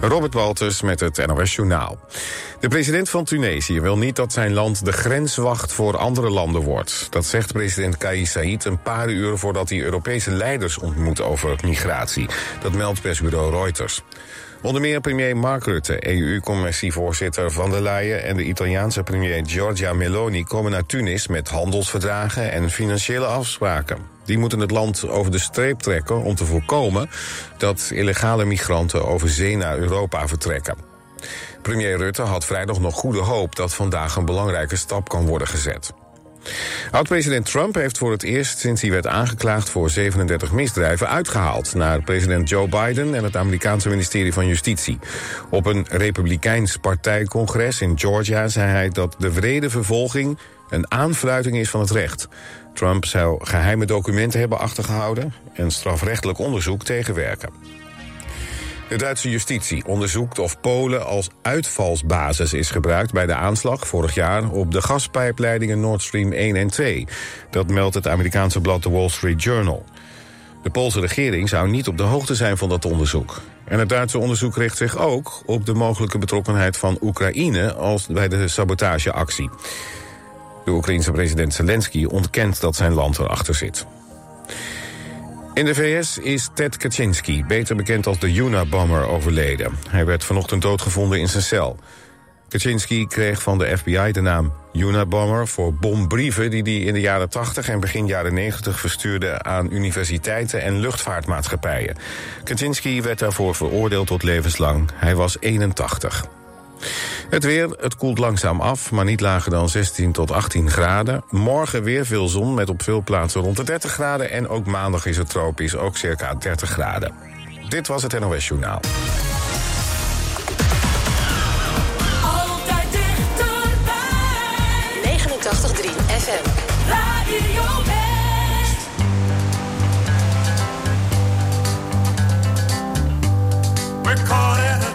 Robert Walters met het NOS Journaal. De president van Tunesië wil niet dat zijn land de grenswacht voor andere landen wordt. Dat zegt president Kais Saied een paar uur voordat hij Europese leiders ontmoet over migratie. Dat meldt persbureau Reuters. Onder meer premier Mark Rutte, EU-commissievoorzitter Van der Leyen... en de Italiaanse premier Giorgia Meloni komen naar Tunis... met handelsverdragen en financiële afspraken. Die moeten het land over de streep trekken om te voorkomen... dat illegale migranten over zee naar Europa vertrekken. Premier Rutte had vrijdag nog goede hoop dat vandaag een belangrijke stap kan worden gezet. Oud-president Trump heeft voor het eerst sinds hij werd aangeklaagd voor 37 misdrijven uitgehaald naar president Joe Biden en het Amerikaanse ministerie van Justitie. Op een republikeins partijcongres in Georgia zei hij dat de wrede vervolging een aanfluiting is van het recht. Trump zou geheime documenten hebben achtergehouden en strafrechtelijk onderzoek tegenwerken. De Duitse justitie onderzoekt of Polen als uitvalsbasis is gebruikt bij de aanslag vorig jaar op de gaspijpleidingen Nord Stream 1 en 2. Dat meldt het Amerikaanse blad The Wall Street Journal. De Poolse regering zou niet op de hoogte zijn van dat onderzoek. En het Duitse onderzoek richt zich ook op de mogelijke betrokkenheid van Oekraïne als bij de sabotageactie. De Oekraïense president Zelensky ontkent dat zijn land erachter zit. In de VS is Ted Kaczynski, beter bekend als de Unabomber, overleden. Hij werd vanochtend doodgevonden in zijn cel. Kaczynski kreeg van de FBI de naam Unabomber voor bombrieven... die hij in de jaren 80 en begin jaren 90 verstuurde aan universiteiten en luchtvaartmaatschappijen. Kaczynski werd daarvoor veroordeeld tot levenslang. Hij was 81. Het weer, het koelt langzaam af, maar niet lager dan 16 tot 18 graden. Morgen weer veel zon met op veel plaatsen rond de 30 graden. En ook maandag is het tropisch, ook circa 30 graden. Dit was het NOS Journaal. Altijd dichterbij. 89.3 FM. Radio West. We're caught in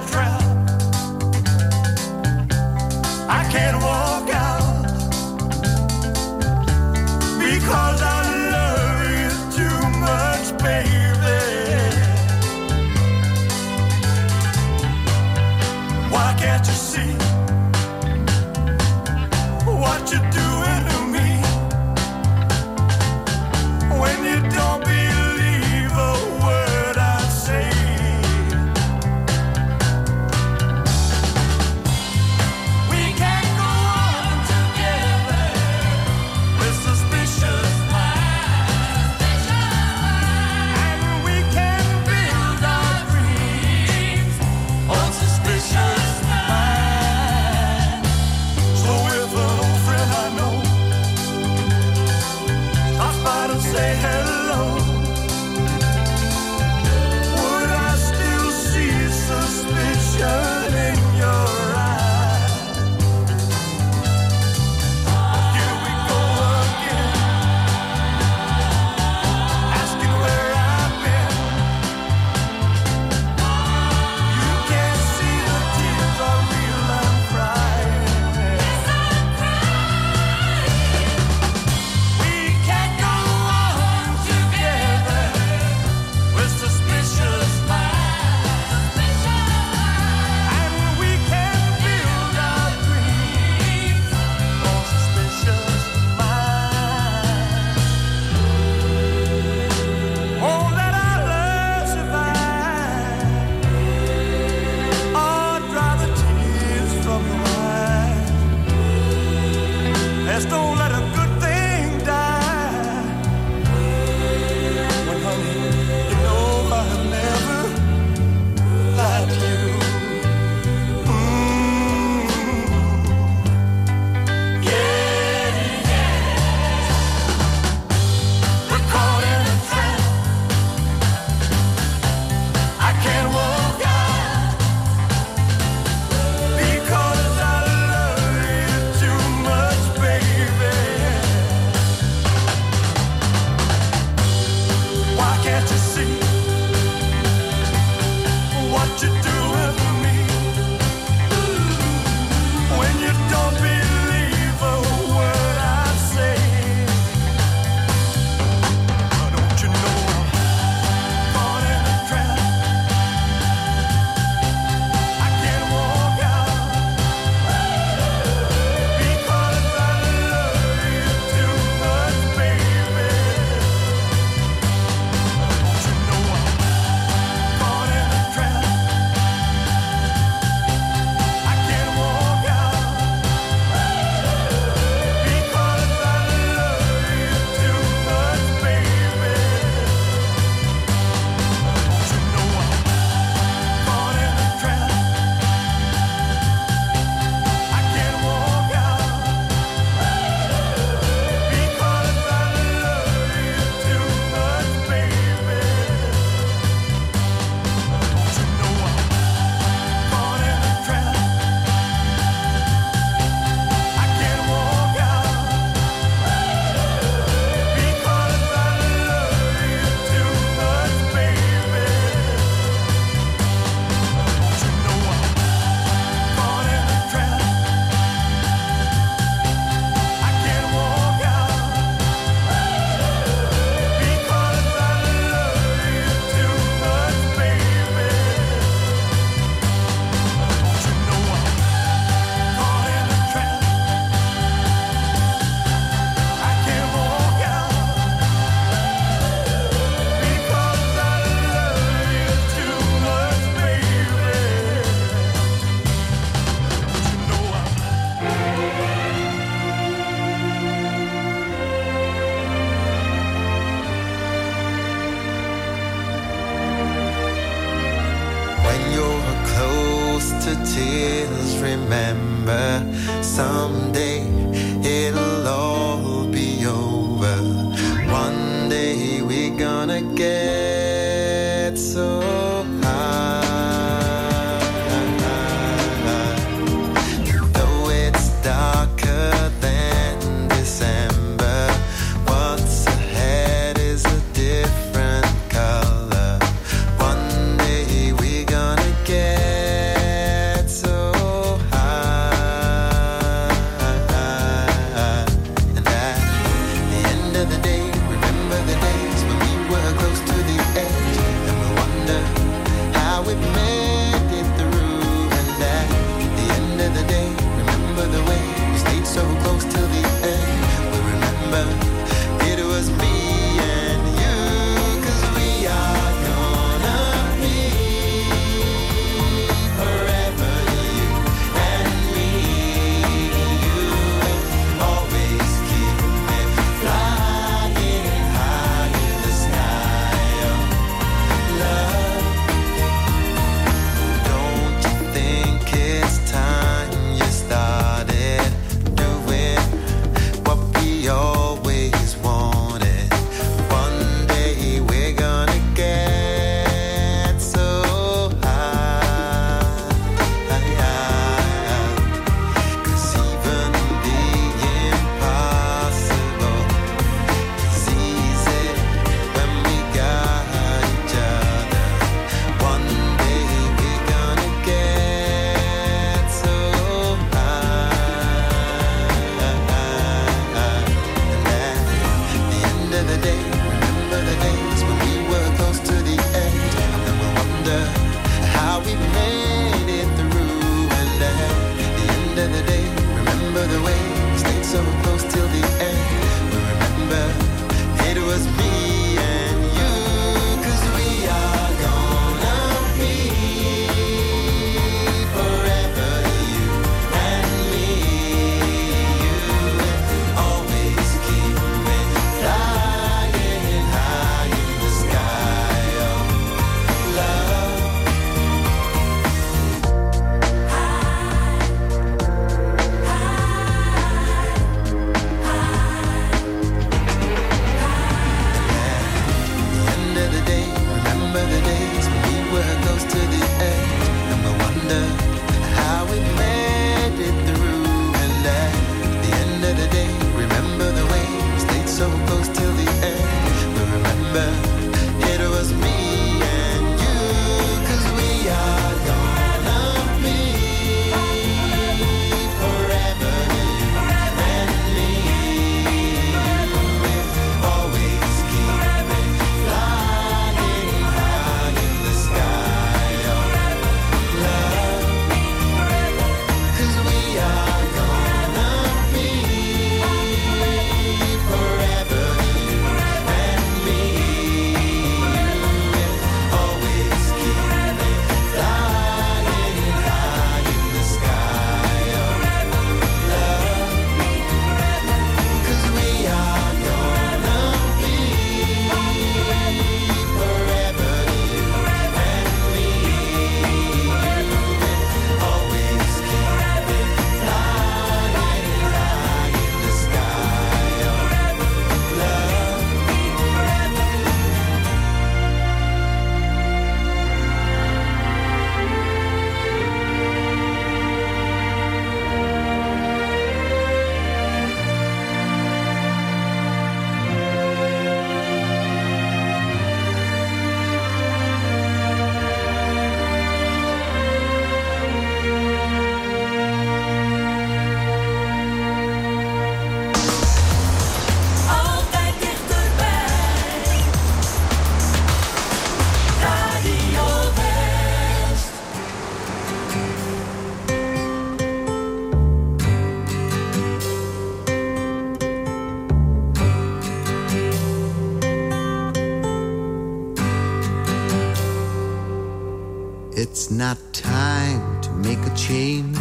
change.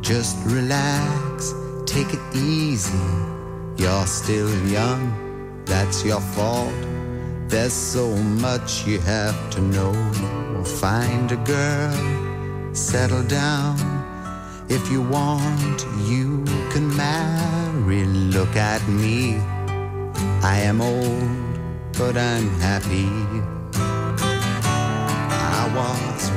Just relax, take it easy. You're still young, that's your fault. There's so much you have to know. Find a girl, settle down. If you want, you can marry. Look at me, I am old, but I'm happy.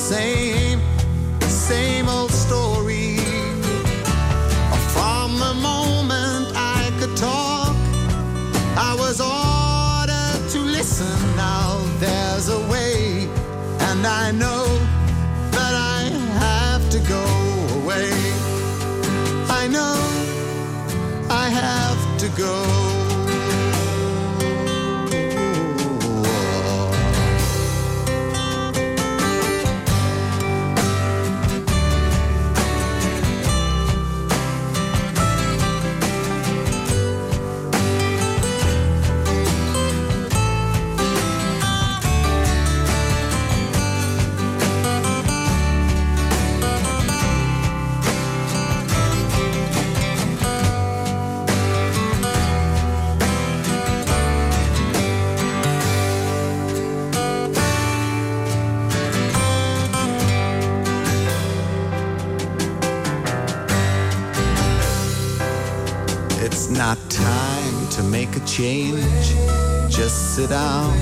Same, same old story. From the moment I could talk, I was ordered to listen. Now there's a way, and I know that I have to go away. I know I have to go. Change. Just sit down,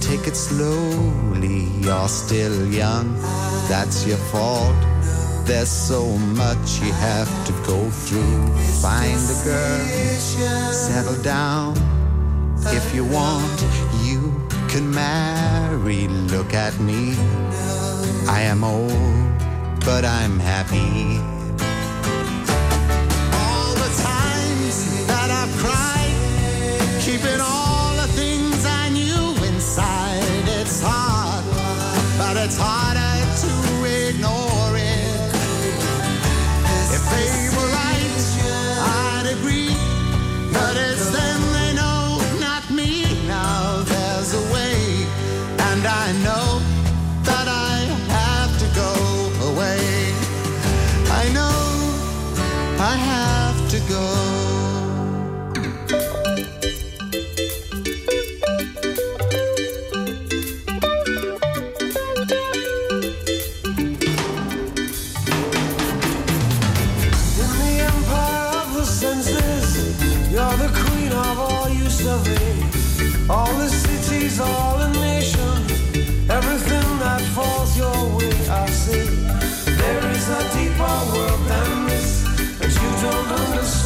take it slowly. You're still young, that's your fault. There's so much you have to go through. Find a girl, settle down. If you want, you can marry. Look at me. I am old, but I'm happy. It's harder to ignore it. If they were right, I'd agree. But it's them they know, not me. Now there's a way, and I know that I have to go away. I know I have to go.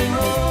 anymore.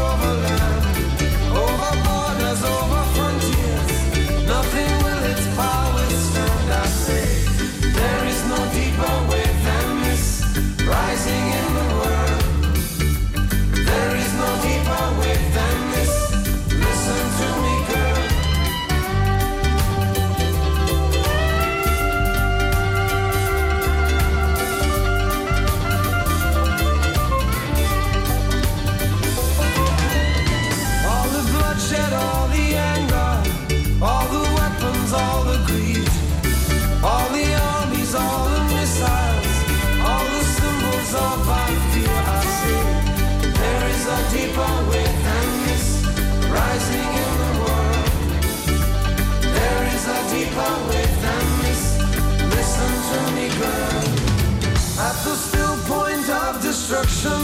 destruction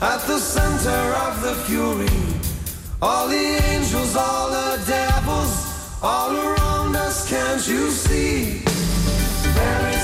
at the center of the fury. All the angels, all the devils, all around us, can't you see? There is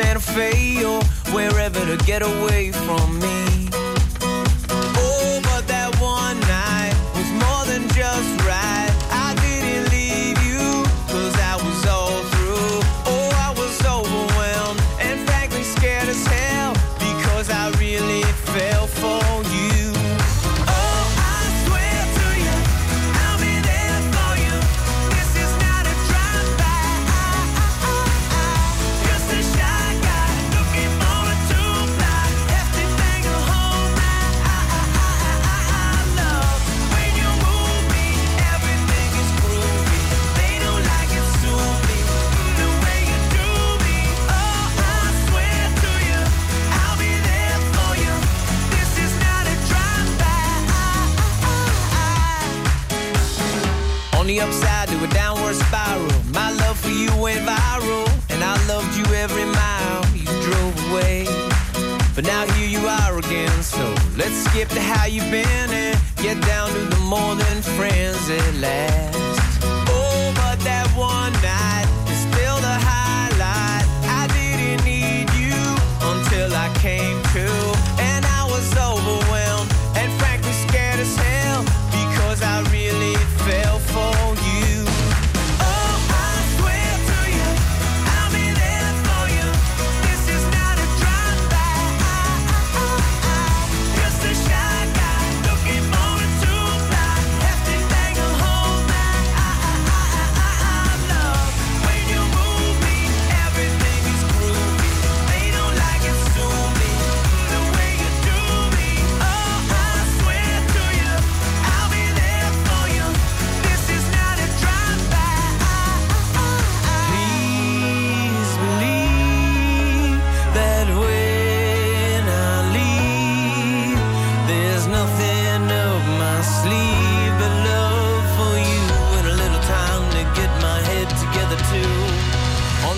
Santa Fe or wherever to get away from me.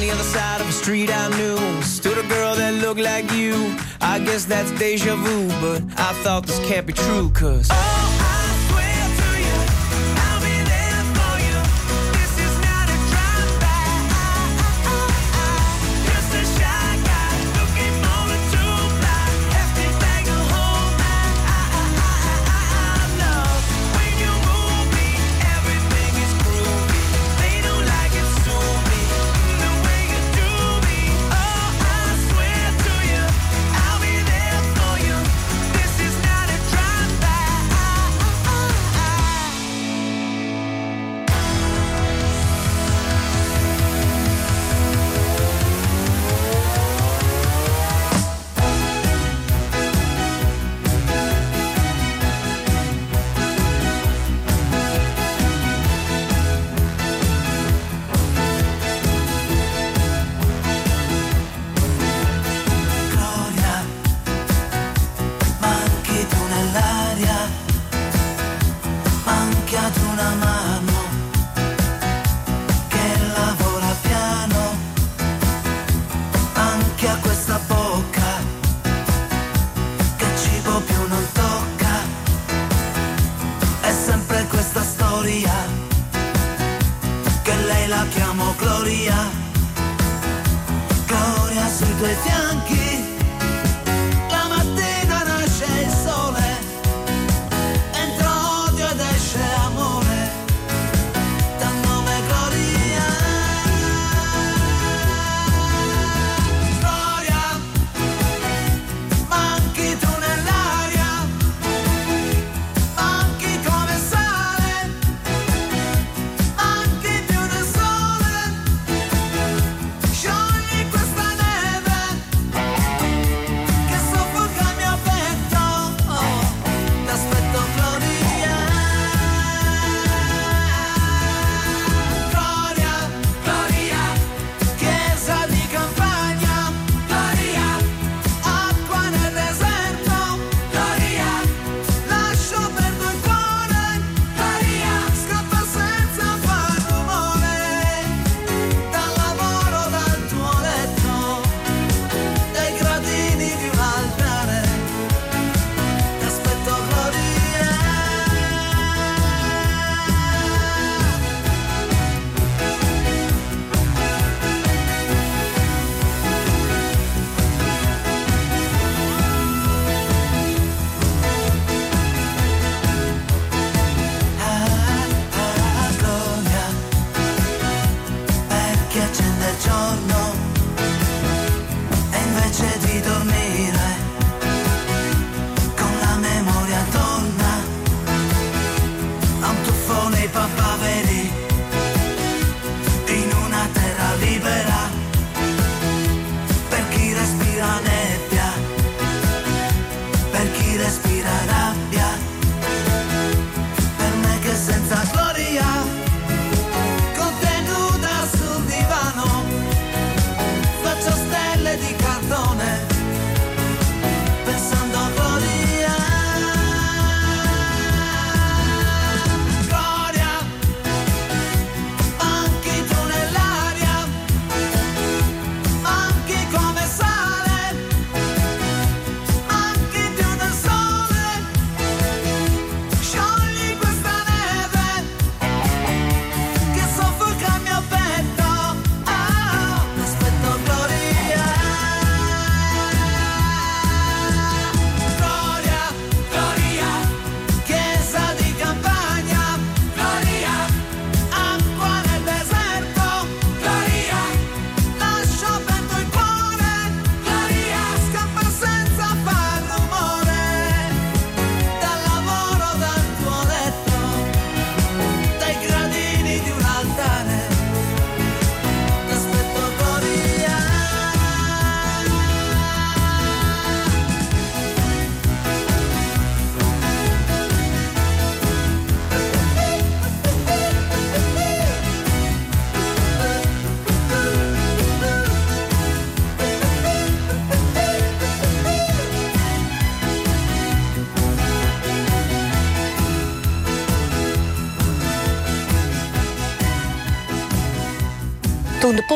On the other side of a street I knew Stood a girl that looked like you I guess that's deja vu But I thought this can't be true Cause oh.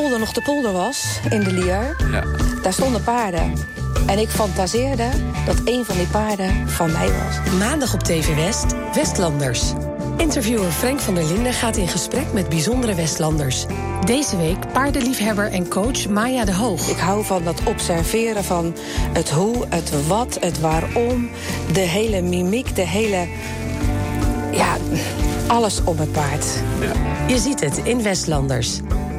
Polder nog de polder was, in de Lier, Ja. daar stonden paarden. En ik fantaseerde dat een van die paarden van mij was. Maandag op TV West, Westlanders. Interviewer Frank van der Linden gaat in gesprek met bijzondere Westlanders. Deze week paardenliefhebber en coach Maya de Hoog. Ik hou van dat observeren van het hoe, het wat, het waarom. De hele mimiek, de hele... Ja, alles om het paard. Je ziet het in Westlanders.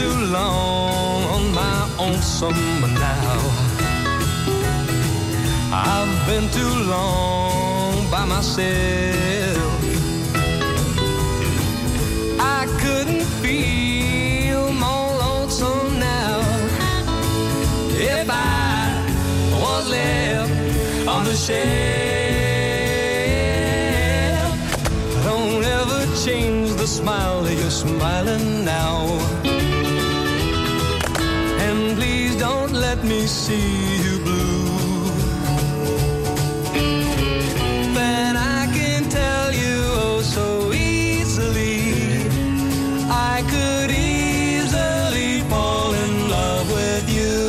Too long on my own summer now. I've been too long by myself. I couldn't feel more lonesome now if I was left on the shelf. Don't ever change the smile that you're smiling now. Let me see you blue. Then I can tell you oh so easily. I could easily fall in love with you.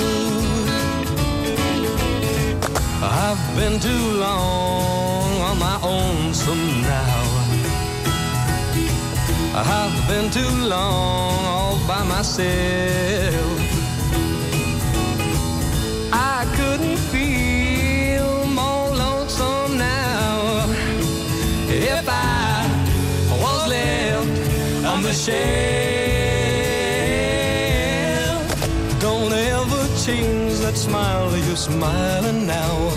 I've been too long on my own some now. I've been too long all by myself. The shelf. Don't ever change that smile you're smiling now.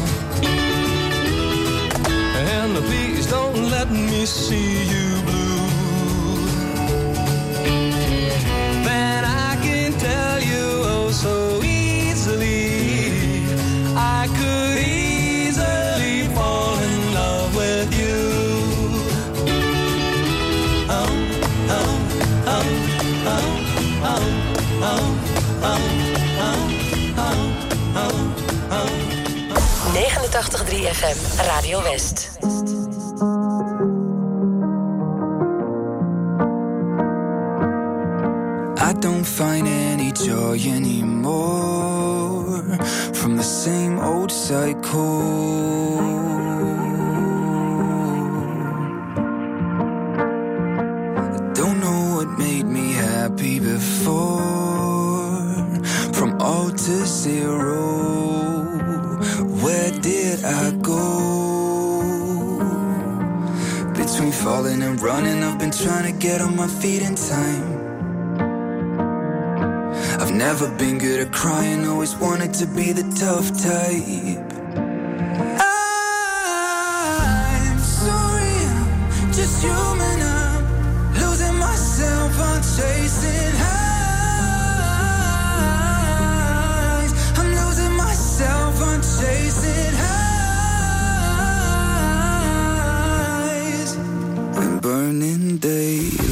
And please don't let me see you 803 FM Radio West. I don't find any joy anymore from the same old cycle. Falling and running, I've been trying to get on my feet in time. I've never been good at crying, always wanted to be the tough type. day.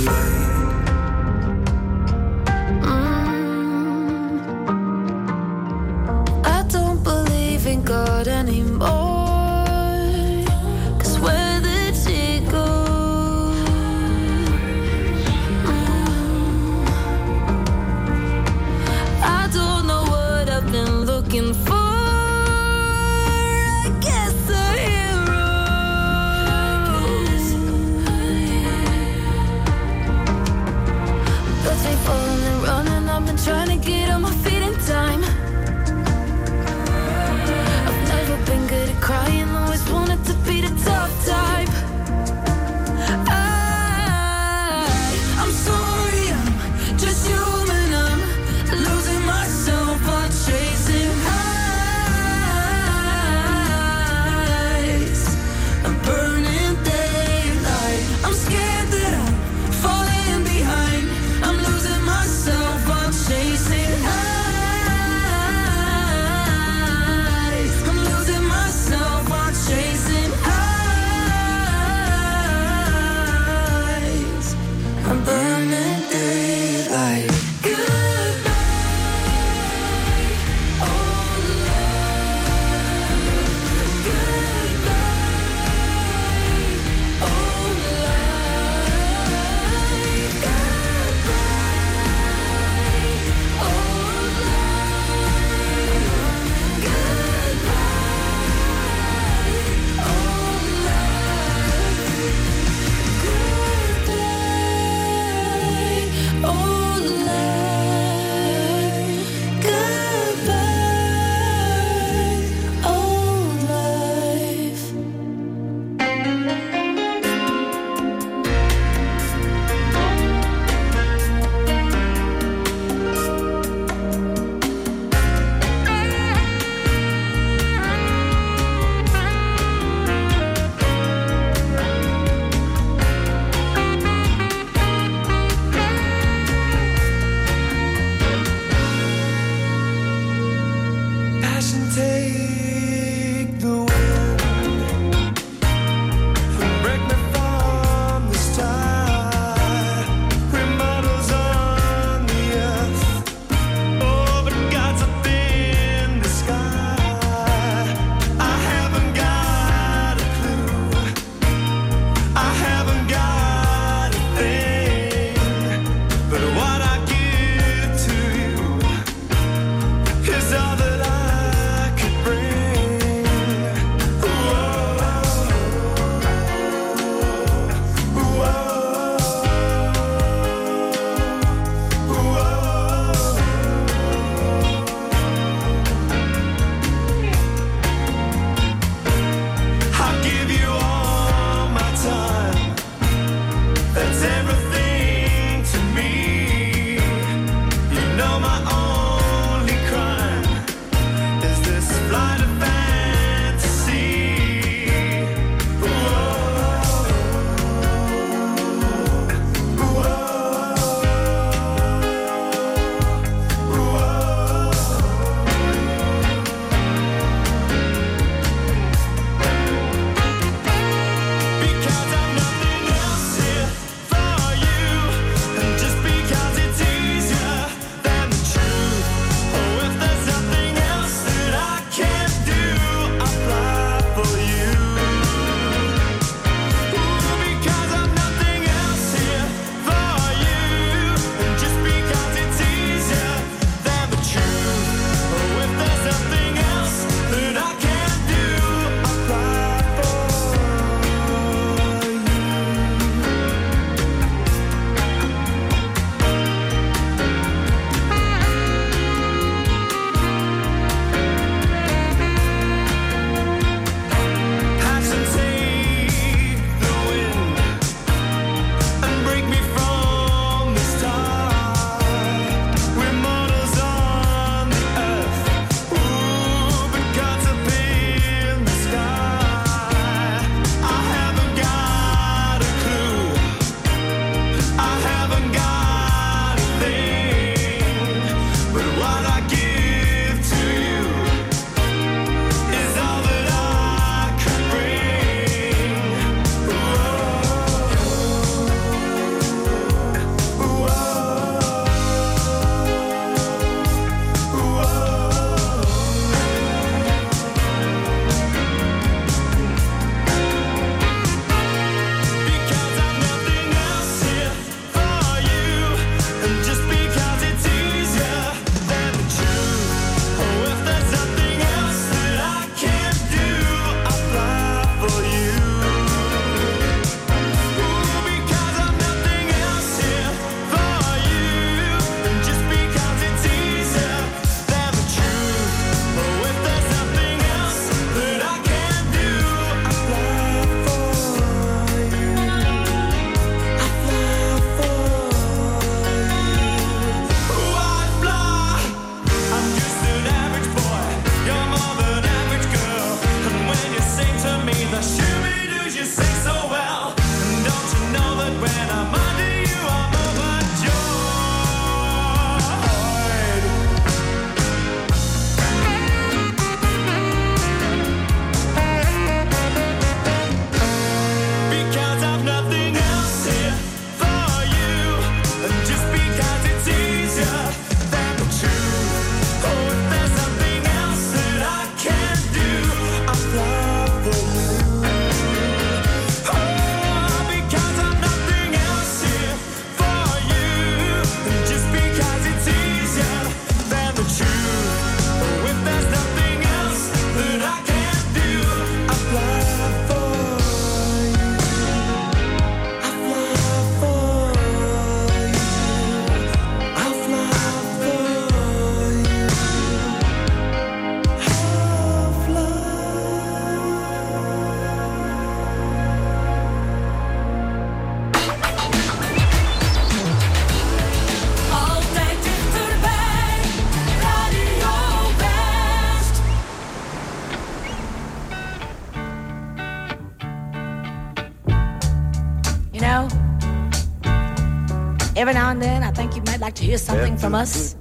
like to hear something from us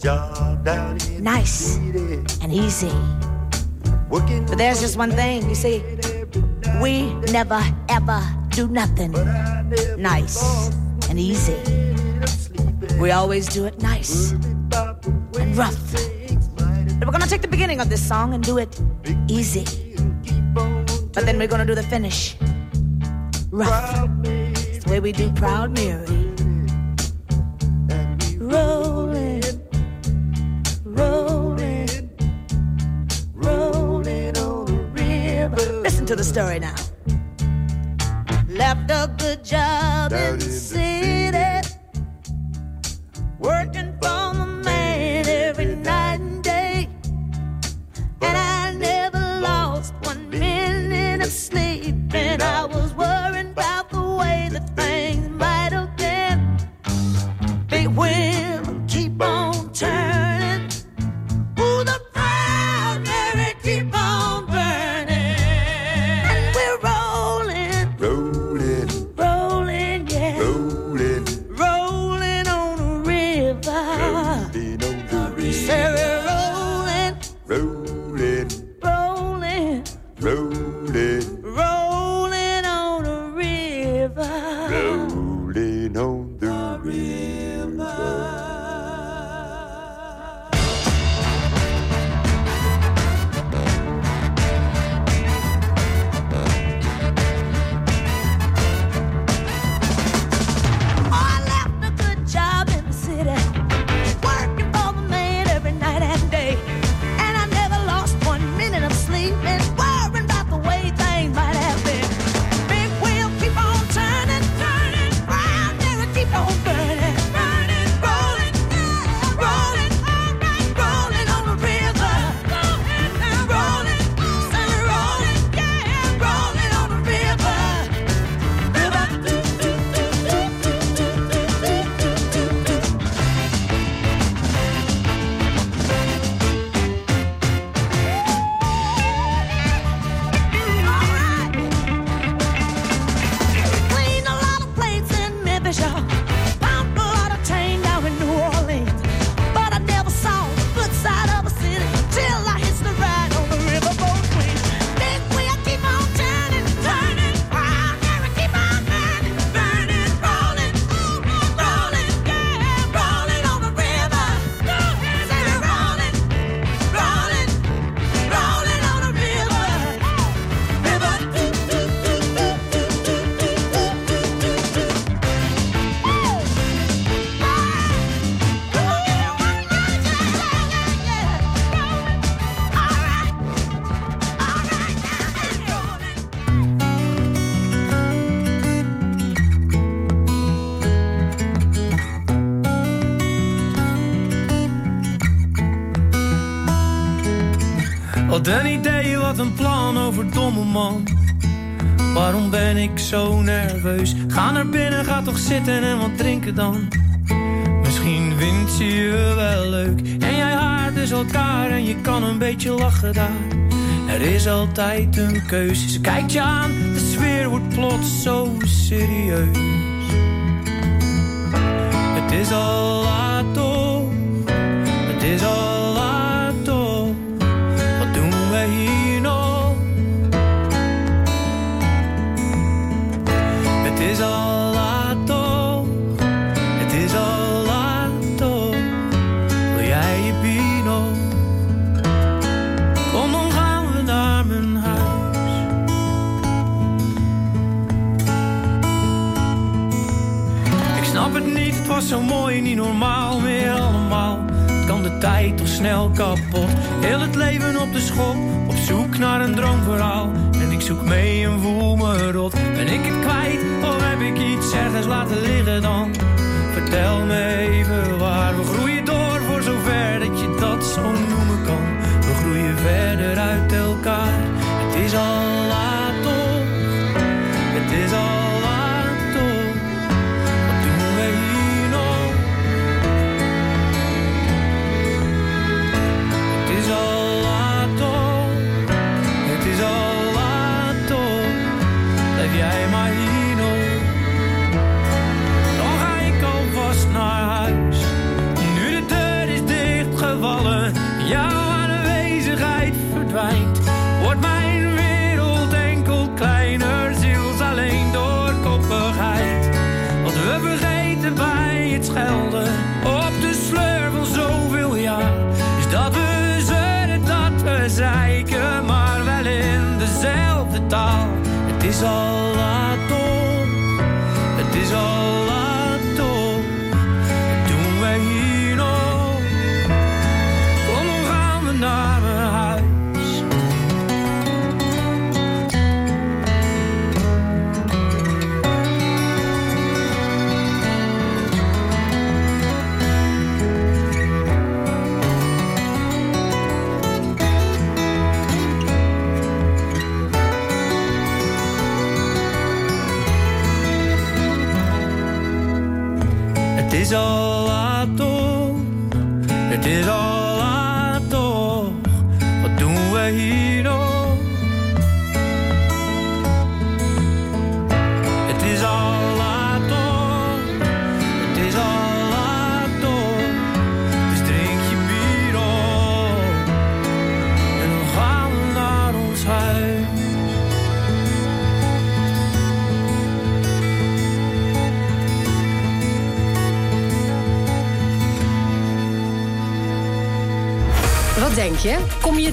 nice and easy. But there's just one thing, you see, we never ever do nothing nice and easy. We always do it nice and rough. But we're gonna take the beginning of this song and do it easy. But then we're gonna do the finish rough. It's the way we do Proud Mary. story now. Domme man. Waarom ben ik zo nerveus? Ga naar binnen, ga toch zitten en wat drinken dan. Misschien vindt ze je wel leuk. En jij haart dus elkaar en je kan een beetje lachen daar. Er is altijd een keuze. Kijk je aan, de sfeer wordt plots zo serieus. Het is al laat kapot. Heel het leven op de schop, op zoek naar een droomverhaal. En ik zoek mee en voel me rot. Ben ik het kwijt of heb ik iets ergens laten liggen dan? Vertel me even waar we groeien door voor zover dat je dat zo noemen kan. We groeien verder uit elkaar. Het is al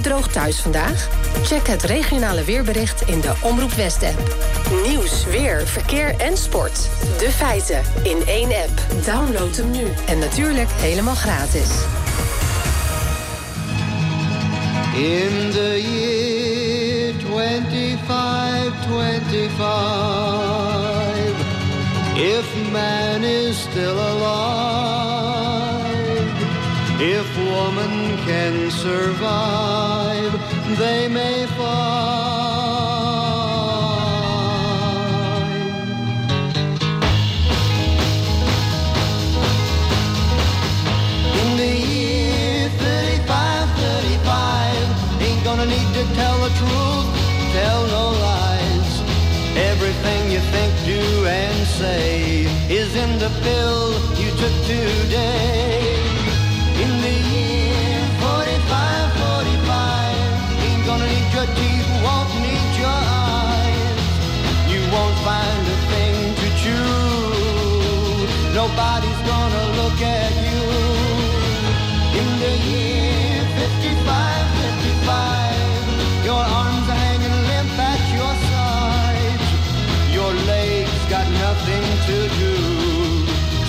droog thuis vandaag? Check het regionale weerbericht in de Omroep West-app. Nieuws, weer, verkeer en sport. De feiten in één app. Download hem nu. En natuurlijk helemaal gratis. In the year 2525, if man is still alive, if woman can survive, they may find. In the year 35, 35, ain't gonna need to tell the truth, tell no lies. Everything you think, do, and say is in the pill you took today. Nobody's gonna look at you. In the year 55, 55, your arms are hanging limp at your sides. Your legs got nothing to do.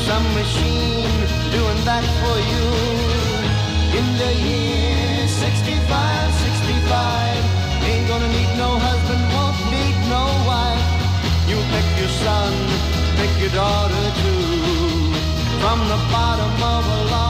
Some machine doing that for you. In the year 65, 65, ain't gonna need no husband, won't need no wife. You pick your son, pick your daughter too. From the bottom of a long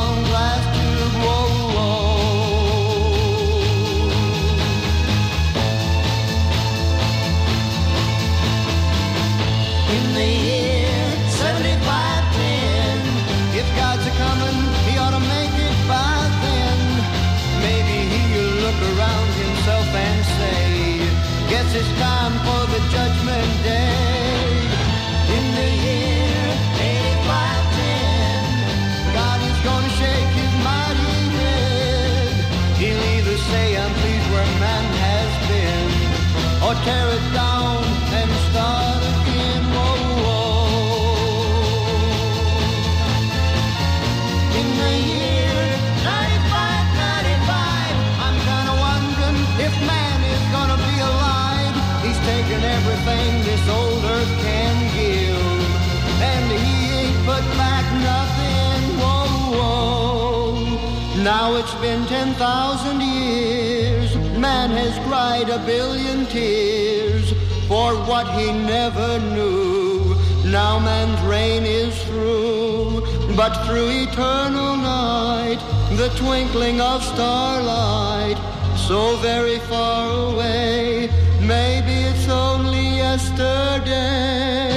ten thousand years, man has cried a billion tears for what he never knew. Now man's reign is through, but through eternal night, the twinkling of starlight, so very far away, maybe it's only yesterday.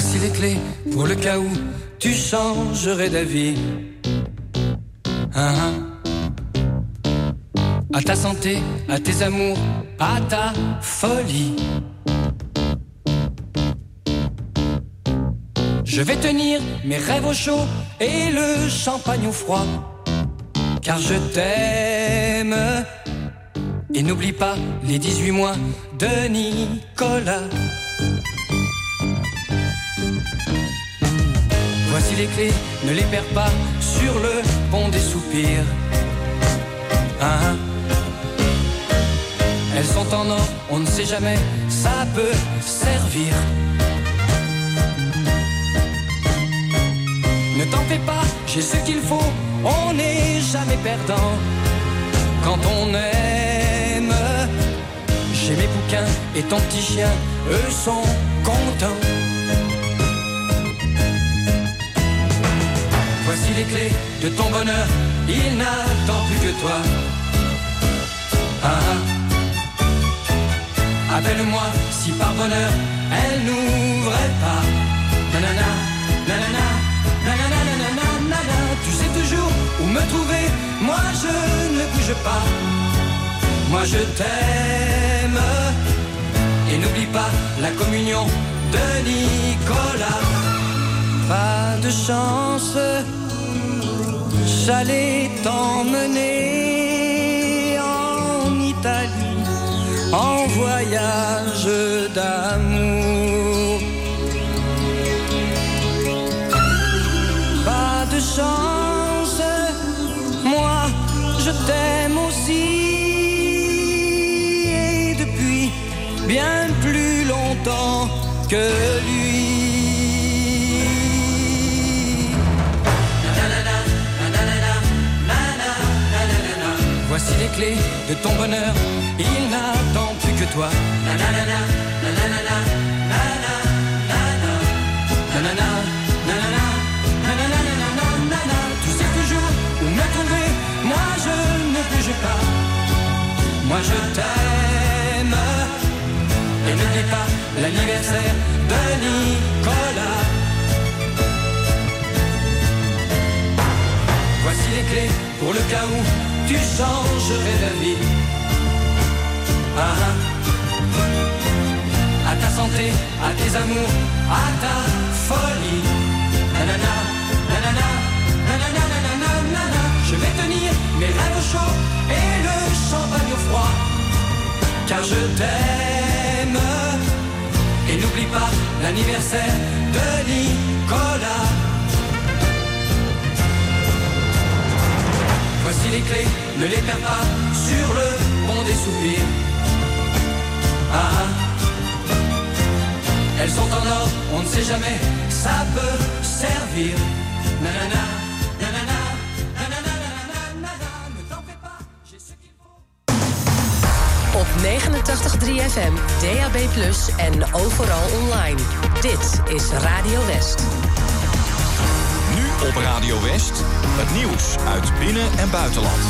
Voici les clés pour le cas où tu changerais d'avis. Hein, hein. À ta santé, à tes amours, à ta folie. Je vais tenir mes rêves au chaud et le champagne au froid. Car je t'aime. Et n'oublie pas les 18 mois de Nicolas. Les clés, ne les perds pas sur le pont des soupirs. Ah, ah. Elles sont en or, on ne sait jamais, ça peut servir. Ne t'en fais pas, j'ai ce qu'il faut, on n'est jamais perdant. Quand on aime, j'ai mes bouquins et ton petit chien, eux sont contents. Les clés de ton bonheur, il n'attend plus que toi. Ah, ah. Appelle-moi si par bonheur elle n'ouvrait pas. Nanana, nanana, nanana, nanana, nanana. Tu sais toujours où me trouver, moi je ne bouge pas. Moi je t'aime. Et n'oublie pas la communion de Nicolas. Pas de chance, j'allais t'emmener en Italie en voyage d'amour. Pas de chance, moi je t'aime aussi. Et depuis bien plus longtemps que voici les clés de ton bonheur. Il n'attend plus que toi. Nanana, nanana, nanana, Tu sais toujours où me trouver. Moi je ne bouge pas. Moi je t'aime. Et n'oublie pas l'anniversaire de Nicolas. Voici les clés pour le cas où tu changerais. Ah, ah. À ta santé, à tes amours, à ta folie. Je vais tenir mes rêves au chaud et le champagne au froid. Car je t'aime. Et n'oublie pas l'anniversaire de Nicolas. Voici les clés, ne les perds pas sur le pont des soupirs. Ah, ah. Elles sont en or, on ne sait jamais, ça peut servir. Nanana, nanana, nanana, nanana, nanana, ne t'en fais pas, j'ai ce qu'il faut. Op 89.3 FM, DAB+, en overal online. Dit is Radio West. Nu op Radio West, het nieuws uit binnen- en buitenland.